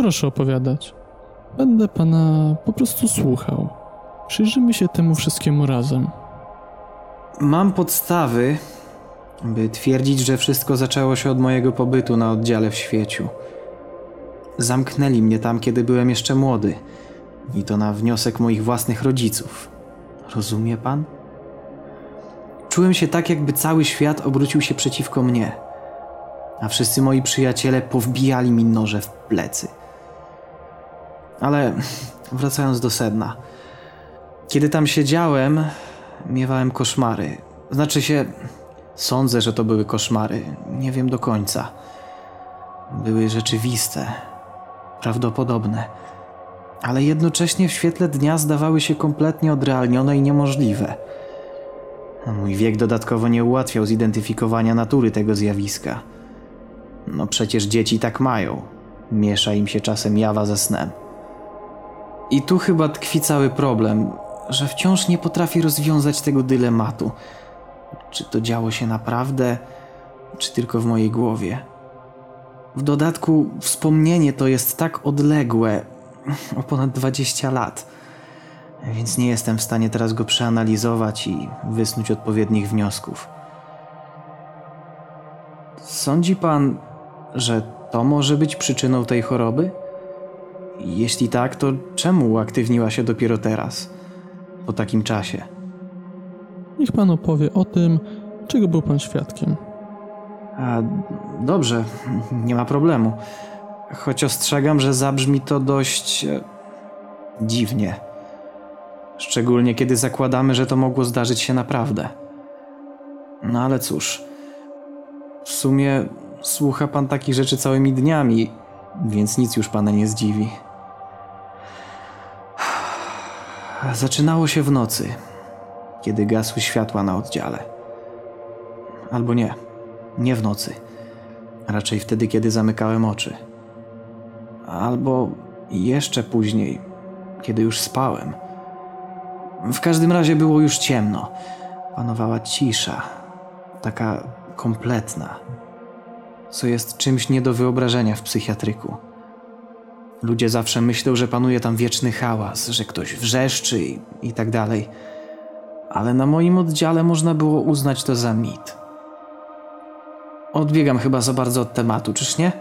Proszę opowiadać. Będę pana po prostu słuchał. Przyjrzymy się temu wszystkiemu razem. Mam podstawy, by twierdzić, że wszystko zaczęło się od mojego pobytu na oddziale w świeciu. Zamknęli mnie tam, kiedy byłem jeszcze młody. I to na wniosek moich własnych rodziców. Rozumie pan? Czułem się tak, jakby cały świat obrócił się przeciwko mnie. A wszyscy moi przyjaciele powbijali mi noże w plecy. Ale wracając do sedna. Kiedy tam siedziałem, miewałem koszmary. Znaczy się, sądzę, że to były koszmary. Nie wiem do końca. Były rzeczywiste, prawdopodobne, ale jednocześnie w świetle dnia zdawały się kompletnie odrealnione i niemożliwe. Mój wiek dodatkowo nie ułatwiał zidentyfikowania natury tego zjawiska. No przecież dzieci tak mają. Miesza im się czasem jawa ze snem. I tu chyba tkwi cały problem, że wciąż nie potrafię rozwiązać tego dylematu. Czy to działo się naprawdę, czy tylko w mojej głowie? W dodatku, wspomnienie to jest tak odległe o ponad 20 lat, więc nie jestem w stanie teraz go przeanalizować i wysnuć odpowiednich wniosków. Sądzi pan, że to może być przyczyną tej choroby? Jeśli tak, to czemu uaktywniła się dopiero teraz, po takim czasie? Niech pan opowie o tym, czego był pan świadkiem. A, dobrze, nie ma problemu. Choć ostrzegam, że zabrzmi to dość e, dziwnie. Szczególnie kiedy zakładamy, że to mogło zdarzyć się naprawdę. No ale cóż, w sumie słucha pan takich rzeczy całymi dniami, więc nic już pana nie zdziwi. Zaczynało się w nocy, kiedy gasły światła na oddziale. Albo nie, nie w nocy. Raczej wtedy, kiedy zamykałem oczy. Albo jeszcze później, kiedy już spałem. W każdym razie było już ciemno. Panowała cisza, taka kompletna, co jest czymś nie do wyobrażenia w psychiatryku. Ludzie zawsze myślą, że panuje tam wieczny hałas, że ktoś wrzeszczy i, i tak dalej. Ale na moim oddziale można było uznać to za mit. Odbiegam chyba za bardzo od tematu, czyż nie?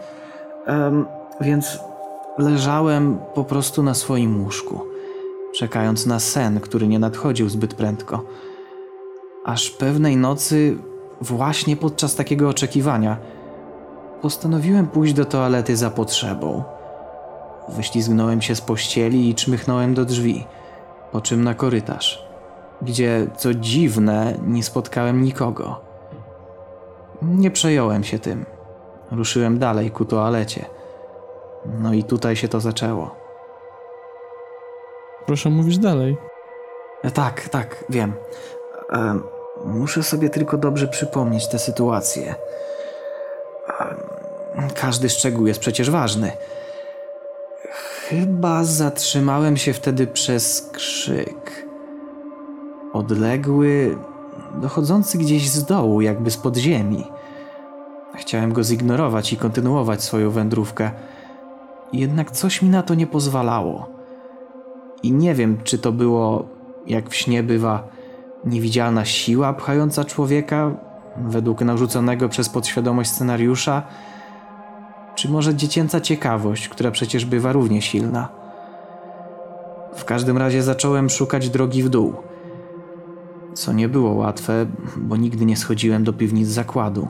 Um, więc leżałem po prostu na swoim łóżku, czekając na sen, który nie nadchodził zbyt prędko. Aż pewnej nocy, właśnie podczas takiego oczekiwania, postanowiłem pójść do toalety za potrzebą. Wyślizgnąłem się z pościeli i czmychnąłem do drzwi, po czym na korytarz, gdzie, co dziwne, nie spotkałem nikogo. Nie przejąłem się tym. Ruszyłem dalej ku toalecie. No i tutaj się to zaczęło. Proszę mówić dalej. E, tak, tak, wiem. E, muszę sobie tylko dobrze przypomnieć tę sytuację. E, każdy szczegół jest przecież ważny. Chyba zatrzymałem się wtedy przez krzyk. Odległy, dochodzący gdzieś z dołu, jakby z podziemi. Chciałem go zignorować i kontynuować swoją wędrówkę, jednak coś mi na to nie pozwalało. I nie wiem, czy to było, jak w śnie bywa, niewidzialna siła pchająca człowieka, według narzuconego przez podświadomość scenariusza, czy może dziecięca ciekawość, która przecież bywa równie silna. W każdym razie zacząłem szukać drogi w dół, co nie było łatwe, bo nigdy nie schodziłem do piwnic zakładu.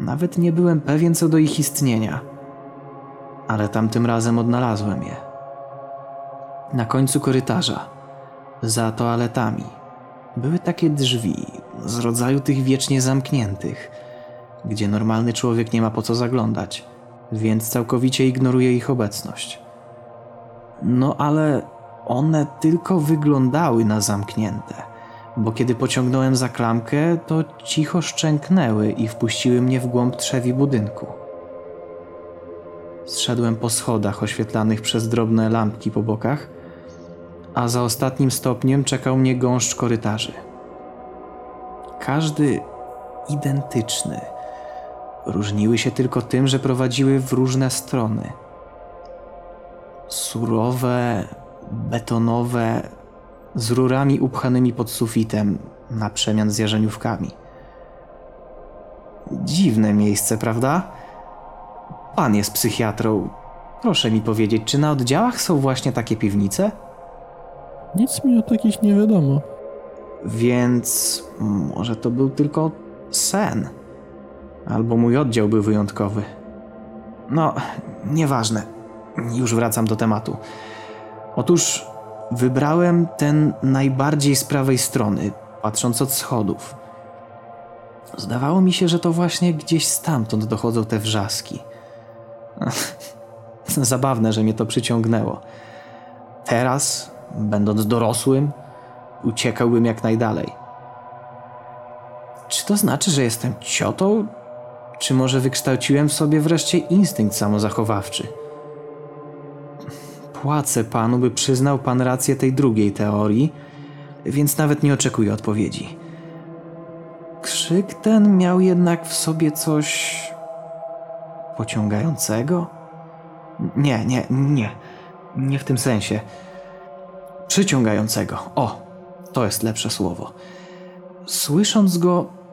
Nawet nie byłem pewien co do ich istnienia, ale tamtym razem odnalazłem je. Na końcu korytarza, za toaletami, były takie drzwi z rodzaju tych wiecznie zamkniętych, gdzie normalny człowiek nie ma po co zaglądać, więc całkowicie ignoruje ich obecność. No ale one tylko wyglądały na zamknięte bo kiedy pociągnąłem za klamkę, to cicho szczęknęły i wpuściły mnie w głąb trzewi budynku. Zszedłem po schodach oświetlanych przez drobne lampki po bokach, a za ostatnim stopniem czekał mnie gąszcz korytarzy. Każdy identyczny. Różniły się tylko tym, że prowadziły w różne strony. Surowe, betonowe, z rurami upchanymi pod sufitem, na przemian z jarzeniówkami. Dziwne miejsce, prawda? Pan jest psychiatrą. Proszę mi powiedzieć, czy na oddziałach są właśnie takie piwnice? Nic mi o takich nie wiadomo. Więc może to był tylko sen. Albo mój oddział był wyjątkowy. No, nieważne. Już wracam do tematu. Otóż wybrałem ten najbardziej z prawej strony, patrząc od schodów. Zdawało mi się, że to właśnie gdzieś stamtąd dochodzą te wrzaski. Zabawne, że mnie to przyciągnęło. Teraz, będąc dorosłym, uciekałbym jak najdalej. Czy to znaczy, że jestem ciotą? Czy może wykształciłem w sobie wreszcie instynkt samozachowawczy? Płacę panu, by przyznał pan rację tej drugiej teorii, więc nawet nie oczekuję odpowiedzi. Krzyk ten miał jednak w sobie coś pociągającego? Nie, nie, nie. Nie w tym sensie. Przyciągającego. O, to jest lepsze słowo. Słysząc go,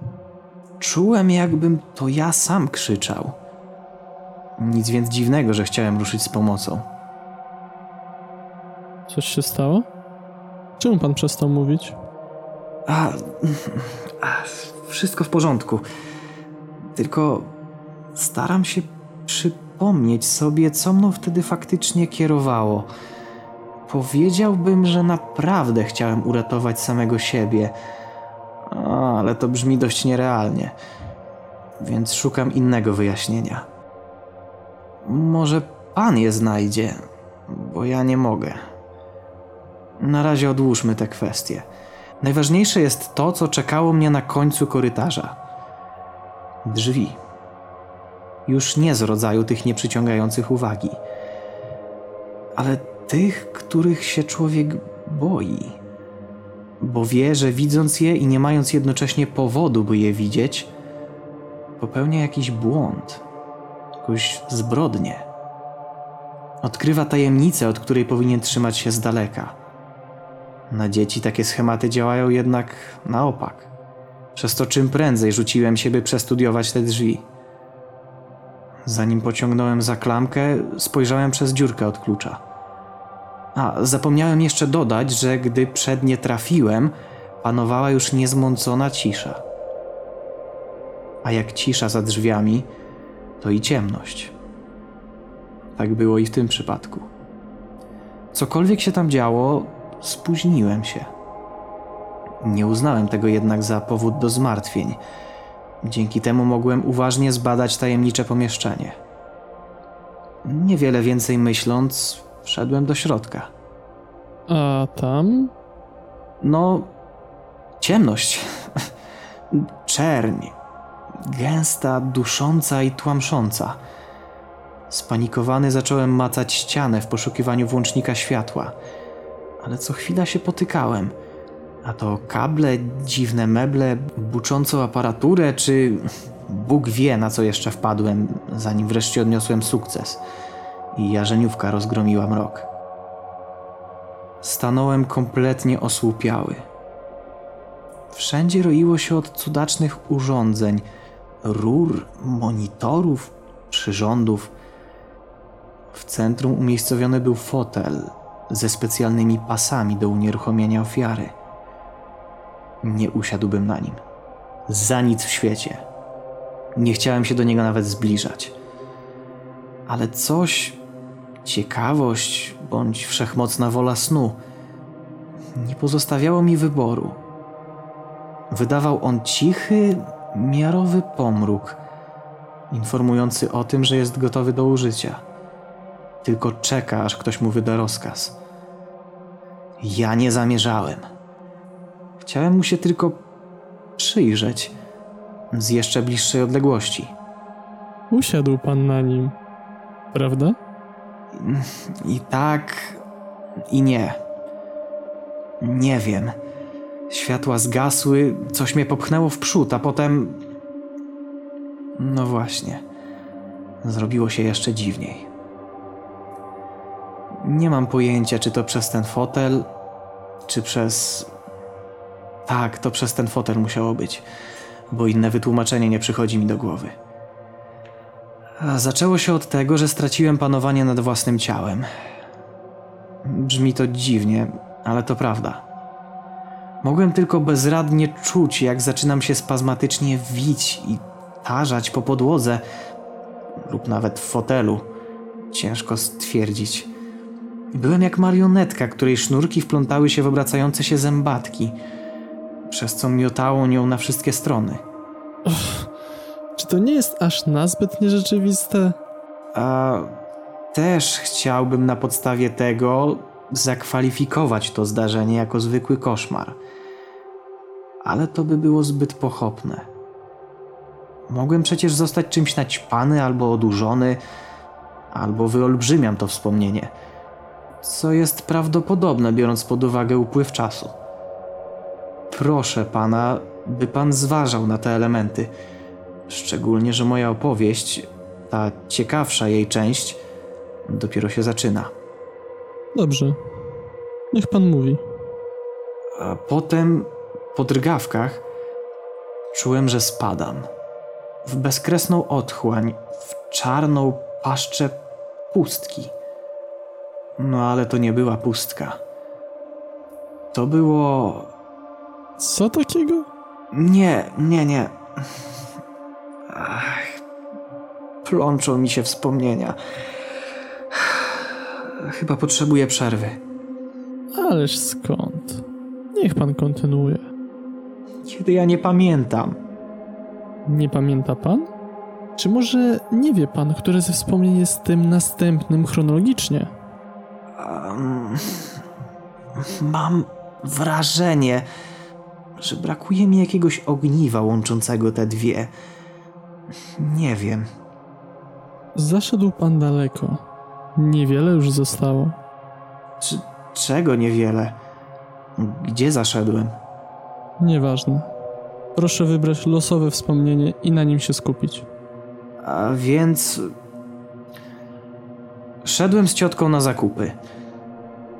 czułem, jakbym to ja sam krzyczał. Nic więc dziwnego, że chciałem ruszyć z pomocą. Coś się stało? Czemu pan przestał mówić? A, a, wszystko w porządku. Tylko staram się przypomnieć sobie, co mną wtedy faktycznie kierowało. Powiedziałbym, że naprawdę chciałem uratować samego siebie, ale to brzmi dość nierealnie, więc szukam innego wyjaśnienia. Może pan je znajdzie, bo ja nie mogę. Na razie odłóżmy te kwestie. Najważniejsze jest to, co czekało mnie na końcu korytarza. Drzwi. Już nie z rodzaju tych nieprzyciągających uwagi, ale tych, których się człowiek boi. Bo wie, że widząc je i nie mając jednocześnie powodu, by je widzieć, popełnia jakiś błąd, jakąś zbrodnię. Odkrywa tajemnicę, od której powinien trzymać się z daleka na dzieci takie schematy działają jednak na opak. Przez to czym prędzej rzuciłem się, by przestudiować te drzwi. Zanim pociągnąłem za klamkę, spojrzałem przez dziurkę od klucza. A, zapomniałem jeszcze dodać, że gdy przed nie trafiłem, panowała już niezmącona cisza. A jak cisza za drzwiami, to i ciemność. Tak było i w tym przypadku. Cokolwiek się tam działo, spóźniłem się. Nie uznałem tego jednak za powód do zmartwień. Dzięki temu mogłem uważnie zbadać tajemnicze pomieszczenie. Niewiele więcej myśląc, wszedłem do środka. A tam? No, ciemność. Czerń. Gęsta, dusząca i tłamsząca. Spanikowany zacząłem macać ścianę w poszukiwaniu włącznika światła ale co chwila się potykałem. A to kable, dziwne meble, buczącą aparaturę, czy Bóg wie na co jeszcze wpadłem, zanim wreszcie odniosłem sukces i jarzeniówka rozgromiła mrok. Stanąłem kompletnie osłupiały. Wszędzie roiło się od cudacznych urządzeń, rur, monitorów, przyrządów. W centrum umiejscowiony był fotel, ze specjalnymi pasami do unieruchomienia ofiary. Nie usiadłbym na nim. Za nic w świecie. Nie chciałem się do niego nawet zbliżać. Ale coś, ciekawość bądź wszechmocna wola snu, nie pozostawiało mi wyboru. Wydawał on cichy, miarowy pomruk, informujący o tym, że jest gotowy do użycia. Tylko czeka, aż ktoś mu wyda rozkaz. Ja nie zamierzałem. Chciałem mu się tylko przyjrzeć z jeszcze bliższej odległości. Usiadł pan na nim, prawda? I tak, i nie. Nie wiem. Światła zgasły, coś mnie popchnęło w przód, a potem. No właśnie. Zrobiło się jeszcze dziwniej. Nie mam pojęcia, czy to przez ten fotel, czy przez. Tak, to przez ten fotel musiało być, bo inne wytłumaczenie nie przychodzi mi do głowy. Zaczęło się od tego, że straciłem panowanie nad własnym ciałem. Brzmi to dziwnie, ale to prawda. Mogłem tylko bezradnie czuć, jak zaczynam się spazmatycznie wić i tarzać po podłodze lub nawet w fotelu. Ciężko stwierdzić. Byłem jak marionetka, której sznurki wplątały się w obracające się zębatki, przez co miotało nią na wszystkie strony. Czy to nie jest aż nazbyt nierzeczywiste? A też chciałbym na podstawie tego zakwalifikować to zdarzenie jako zwykły koszmar. Ale to by było zbyt pochopne. Mogłem przecież zostać czymś naćpany albo odurzony, albo wyolbrzymiam to wspomnienie, co jest prawdopodobne biorąc pod uwagę upływ czasu. Proszę pana, by pan zważał na te elementy. Szczególnie, że moja opowieść, ta ciekawsza jej część, dopiero się zaczyna. Dobrze. Niech pan mówi. A potem, po drgawkach, czułem, że spadam. W bezkresną otchłań, w czarną paszczę pustki. No ale to nie była pustka. To było. Co takiego? Nie, nie, nie. Ach, plączą mi się wspomnienia. Chyba potrzebuję przerwy. Ależ skąd? Niech pan kontynuuje. Kiedy ja nie pamiętam. Nie pamięta pan? Czy może nie wie pan, które ze wspomnień jest tym następnym chronologicznie? Um, mam wrażenie, że brakuje mi jakiegoś ogniwa łączącego te dwie. Nie wiem. Zaszedł pan daleko. Niewiele już zostało. Czy, czego niewiele? Gdzie zaszedłem? Nieważne. Proszę wybrać losowe wspomnienie i na nim się skupić. A więc. Szedłem z ciotką na zakupy.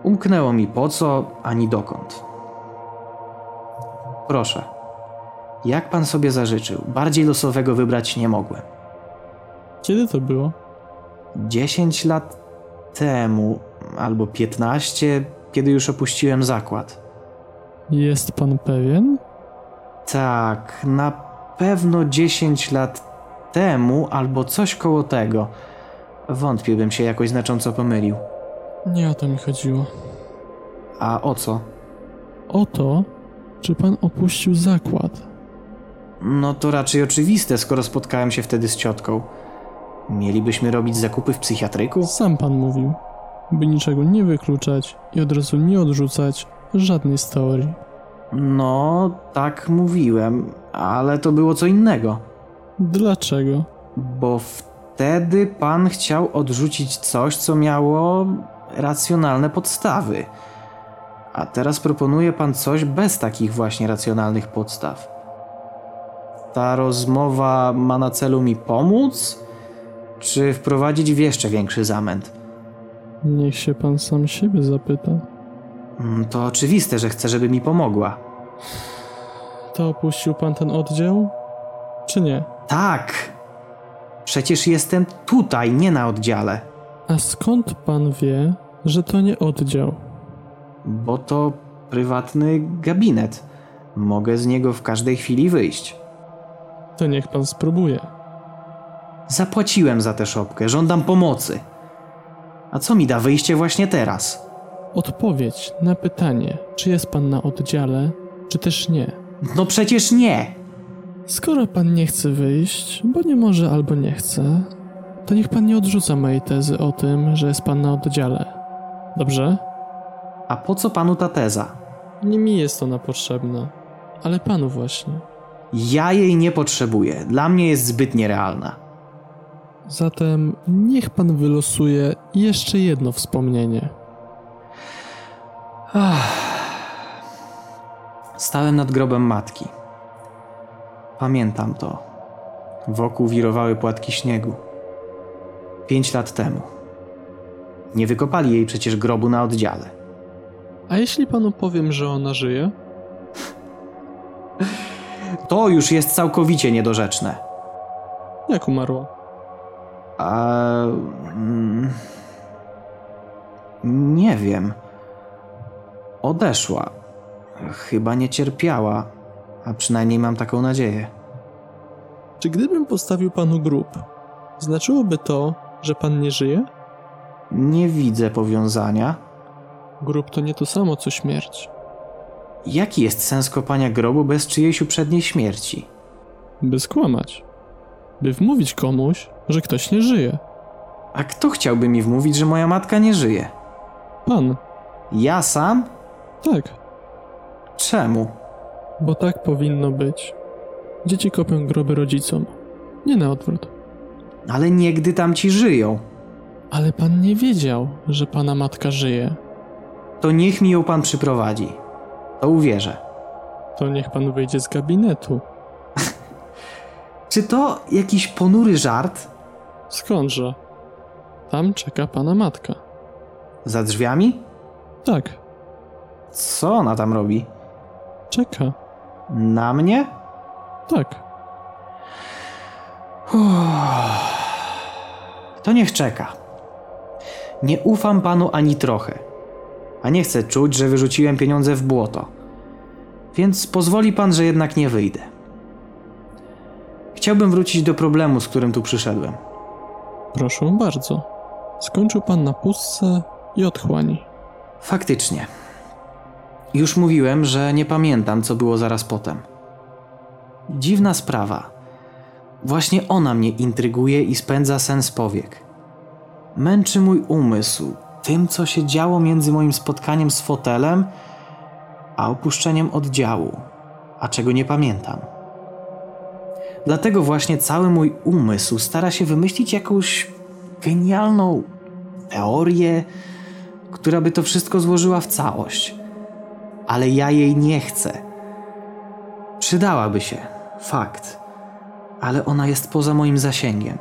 Umknęło mi po co, ani dokąd. Proszę. Jak pan sobie zażyczył? Bardziej losowego wybrać nie mogłem. Kiedy to było? 10 lat temu, albo 15, kiedy już opuściłem zakład. Jest pan pewien? Tak, na pewno 10 lat temu, albo coś koło tego. Wątpię, bym się jakoś znacząco pomylił. Nie o to mi chodziło. A o co? O to, czy pan opuścił zakład. No to raczej oczywiste, skoro spotkałem się wtedy z ciotką. Mielibyśmy robić zakupy w psychiatryku? Sam pan mówił, by niczego nie wykluczać i od razu nie odrzucać żadnej z teorii. No, tak mówiłem, ale to było co innego. Dlaczego? Bo wtedy pan chciał odrzucić coś, co miało racjonalne podstawy. A teraz proponuje pan coś bez takich właśnie racjonalnych podstaw. Ta rozmowa ma na celu mi pomóc, czy wprowadzić w jeszcze większy zamęt? Niech się pan sam siebie zapyta. Mm, To oczywiste, że chcę, żeby mi pomogła. To opuścił pan ten oddział? Czy nie? Tak! Przecież jestem tutaj, nie na oddziale. A skąd pan wie, że to nie oddział? Bo to prywatny gabinet. Mogę z niego w każdej chwili wyjść. To niech pan spróbuje. Zapłaciłem za tę szopkę, żądam pomocy. A co mi da wyjście właśnie teraz? Odpowiedź na pytanie, czy jest pan na oddziale, czy też nie. No przecież nie! Skoro pan nie chce wyjść, bo nie może albo nie chce, to niech pan nie odrzuca mojej tezy o tym, że jest pan na oddziale. Dobrze? A po co panu ta teza? Nie mi jest ona potrzebna, ale panu właśnie. Ja jej nie potrzebuję. Dla mnie jest zbyt nierealna. Zatem niech pan wylosuje jeszcze jedno wspomnienie. Stałem nad grobem matki. Pamiętam to. Wokół wirowały płatki śniegu. Pięć lat temu. Nie wykopali jej przecież grobu na oddziale. A jeśli panu powiem, że ona żyje? To już jest całkowicie niedorzeczne. Jak umarła? A. Mm, nie wiem. Odeszła. Chyba nie cierpiała, a przynajmniej mam taką nadzieję. Czy gdybym postawił panu grób, znaczyłoby to, że pan nie żyje? Nie widzę powiązania. Grób to nie to samo co śmierć. Jaki jest sens kopania grobu bez czyjejś uprzedniej śmierci? By skłamać. By wmówić komuś, że ktoś nie żyje. A kto chciałby mi wmówić, że moja matka nie żyje? Pan. Ja sam? Tak, Czemu? bo tak powinno być. Dzieci kopią groby rodzicom. Nie na odwrót. Ale niegdy tam ci żyją. Ale pan nie wiedział, że pana matka żyje. To niech mi ją pan przyprowadzi. To uwierzę. To niech pan wyjdzie z gabinetu. Czy to jakiś ponury żart? Skądże? Tam czeka pana matka. Za drzwiami? Tak, Co ona tam robi? czeka. Na mnie? Tak. To niech czeka. Nie ufam panu ani trochę. A nie chcę czuć, że wyrzuciłem pieniądze w błoto. Więc pozwoli pan, że jednak nie wyjdę. Chciałbym wrócić do problemu, z którym tu przyszedłem. Proszę bardzo. Skończył pan na pustce i otchłani. Faktycznie. Już mówiłem, że nie pamiętam, co było zaraz potem. Dziwna sprawa. Właśnie ona mnie intryguje i spędza sen z powiek. Męczy mój umysł tym, co się działo między moim spotkaniem z fotelem a opuszczeniem oddziału, a czego nie pamiętam. Dlatego właśnie cały mój umysł stara się wymyślić jakąś genialną teorię, która by to wszystko złożyła w całość. Ale ja jej nie chcę. Przydałaby się, fakt, ale ona jest poza moim zasięgiem.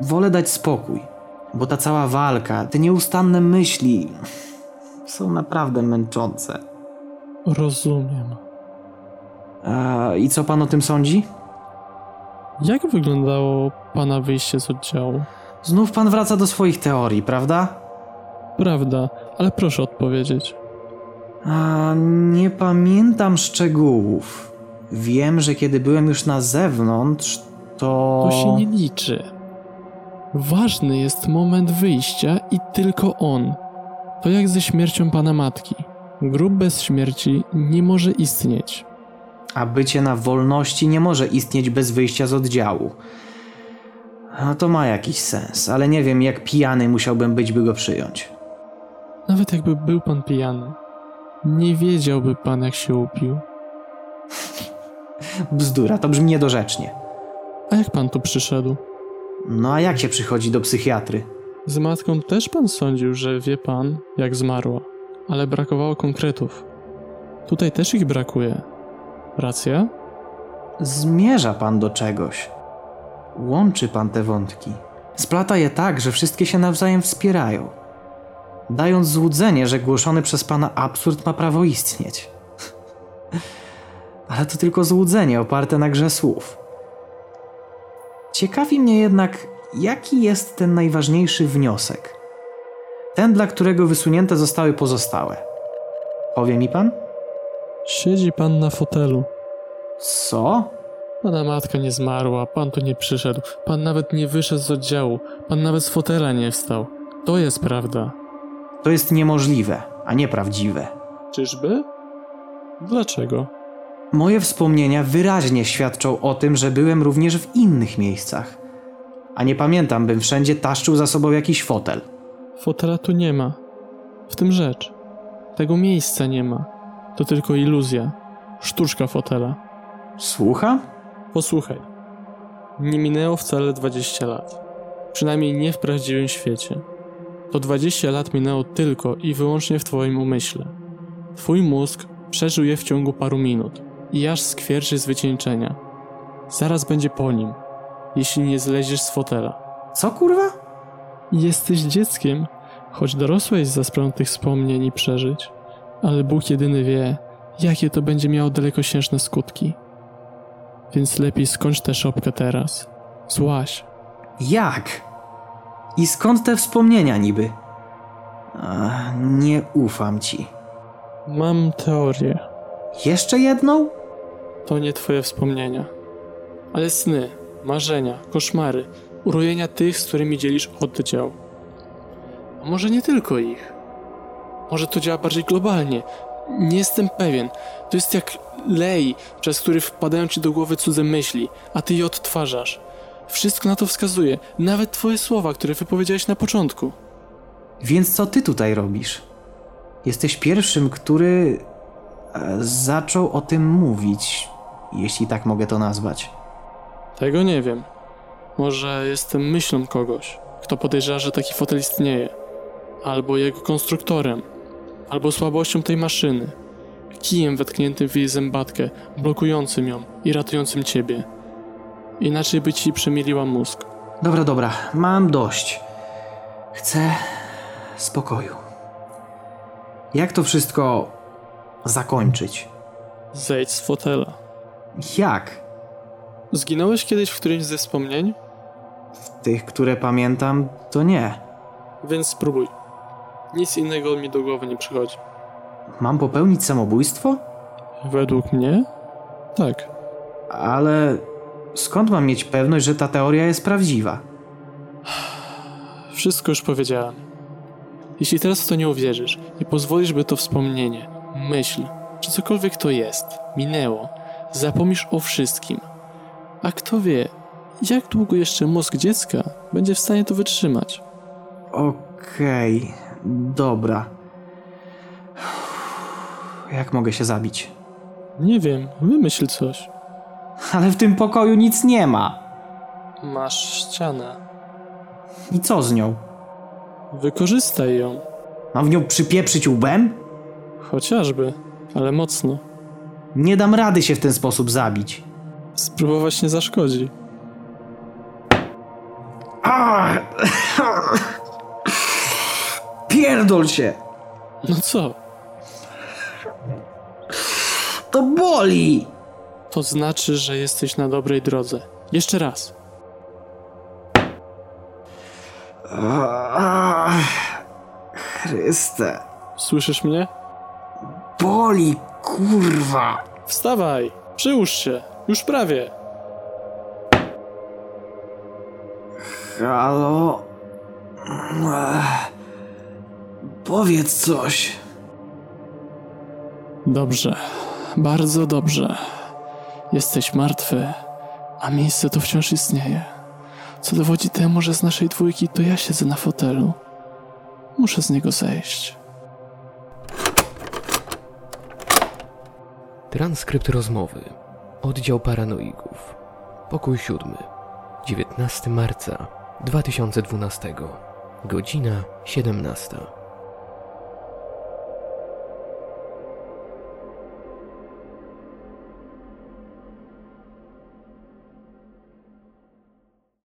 Wolę dać spokój, bo ta cała walka, te nieustanne myśli są naprawdę męczące. Rozumiem. A, I co pan o tym sądzi? Jak wyglądało pana wyjście z oddziału? Znów pan wraca do swoich teorii, prawda? Prawda, ale proszę odpowiedzieć. A, nie pamiętam szczegółów. Wiem, że kiedy byłem już na zewnątrz, to. To się nie liczy. Ważny jest moment wyjścia i tylko on. To jak ze śmiercią pana matki. Grób bez śmierci nie może istnieć. A bycie na wolności nie może istnieć bez wyjścia z oddziału. A to ma jakiś sens, ale nie wiem, jak pijany musiałbym być, by go przyjąć. Nawet jakby był pan pijany. Nie wiedziałby pan, jak się upił. Bzdura, to brzmi niedorzecznie. A jak pan tu przyszedł? No a jak się przychodzi do psychiatry? Z matką też pan sądził, że wie pan, jak zmarła, ale brakowało konkretów. Tutaj też ich brakuje. Racja? Zmierza pan do czegoś. Łączy pan te wątki. Splata je tak, że wszystkie się nawzajem wspierają. Dając złudzenie, że głoszony przez pana absurd ma prawo istnieć. Ale to tylko złudzenie oparte na grze słów. Ciekawi mnie jednak, jaki jest ten najważniejszy wniosek. Ten, dla którego wysunięte zostały pozostałe. Powie mi pan? Siedzi pan na fotelu. Co? Pana matka nie zmarła, pan tu nie przyszedł, pan nawet nie wyszedł z oddziału, pan nawet z fotela nie wstał. To jest prawda. To jest niemożliwe, a nieprawdziwe. Czyżby? Dlaczego? Moje wspomnienia wyraźnie świadczą o tym, że byłem również w innych miejscach. A nie pamiętam, bym wszędzie taszczył za sobą jakiś fotel. Fotela tu nie ma. W tym rzecz. Tego miejsca nie ma. To tylko iluzja. Sztuczka fotela. Słucham? Posłuchaj. Nie minęło wcale 20 lat. Przynajmniej nie w prawdziwym świecie. To 20 lat minęło tylko i wyłącznie w twoim umyśle. Twój mózg przeżył je w ciągu paru minut i aż skwierczy z wycieńczenia. Zaraz będzie po nim, jeśli nie zleziesz z fotela. Co kurwa? Jesteś dzieckiem, Choć dorosłeś za sprawą tych wspomnień i przeżyć, ale Bóg jedyny wie, jakie to będzie miało dalekosiężne skutki. Więc lepiej skończ tę szopkę teraz. Złaś. Jak? I skąd te wspomnienia niby? Ach, nie ufam ci. Mam teorię. Jeszcze jedną? To nie twoje wspomnienia. Ale sny, marzenia, koszmary, urojenia tych, z którymi dzielisz oddział. A może nie tylko ich? Może to działa bardziej globalnie? Nie jestem pewien. To jest jak lej, przez który wpadają ci do głowy cudze myśli, a ty je odtwarzasz. Wszystko na to wskazuje, nawet twoje słowa, które wypowiedziałeś na początku. Więc co ty tutaj robisz? Jesteś pierwszym, który e, zaczął o tym mówić, jeśli tak mogę to nazwać. Tego nie wiem. Może jestem myślą kogoś, kto podejrzewa, że taki fotel istnieje. Albo jego konstruktorem. Albo słabością tej maszyny. Kijem wetkniętym w jej zębatkę, blokującym ją i ratującym ciebie. Inaczej by ci przemieliła mózg. Dobra, dobra, mam dość. Chcę spokoju. Jak to wszystko zakończyć? Zejdź z fotela. Jak? Zginąłeś kiedyś w którymś ze wspomnień? Tych, które pamiętam, to nie. Więc spróbuj. Nic innego mi do głowy nie przychodzi. Mam popełnić samobójstwo? Według mnie? Tak. Ale skąd mam mieć pewność, że ta teoria jest prawdziwa? Wszystko już powiedziałem. Jeśli teraz w to nie uwierzysz i pozwolisz, by to wspomnienie, myśl, czy cokolwiek to jest, minęło, zapomnisz o wszystkim. A kto wie, jak długo jeszcze mózg dziecka będzie w stanie to wytrzymać? Okej, dobra. Jak mogę się zabić? Nie wiem, wymyśl coś. Ale w tym pokoju nic nie ma. Masz ścianę. I co z nią? Wykorzystaj ją. Mam w nią przypieprzyć łbem? Chociażby, ale mocno. Nie dam rady się w ten sposób zabić. Spróbować nie zaszkodzi. Pierdol się! No co? To boli! To znaczy, że jesteś na dobrej drodze. Jeszcze raz. Chryste. Słyszysz mnie? Boli, kurwa! Wstawaj! Przyłóż się! Już prawie! Halo? Ech, Powiedz coś. Dobrze. Bardzo dobrze. Jesteś martwy, a miejsce to wciąż istnieje. Co dowodzi temu, że z naszej dwójki to ja siedzę na fotelu. Muszę z niego zejść. Transkrypt rozmowy. Oddział paranoików. Pokój siódmy. 19 marca 2012. Godzina 17.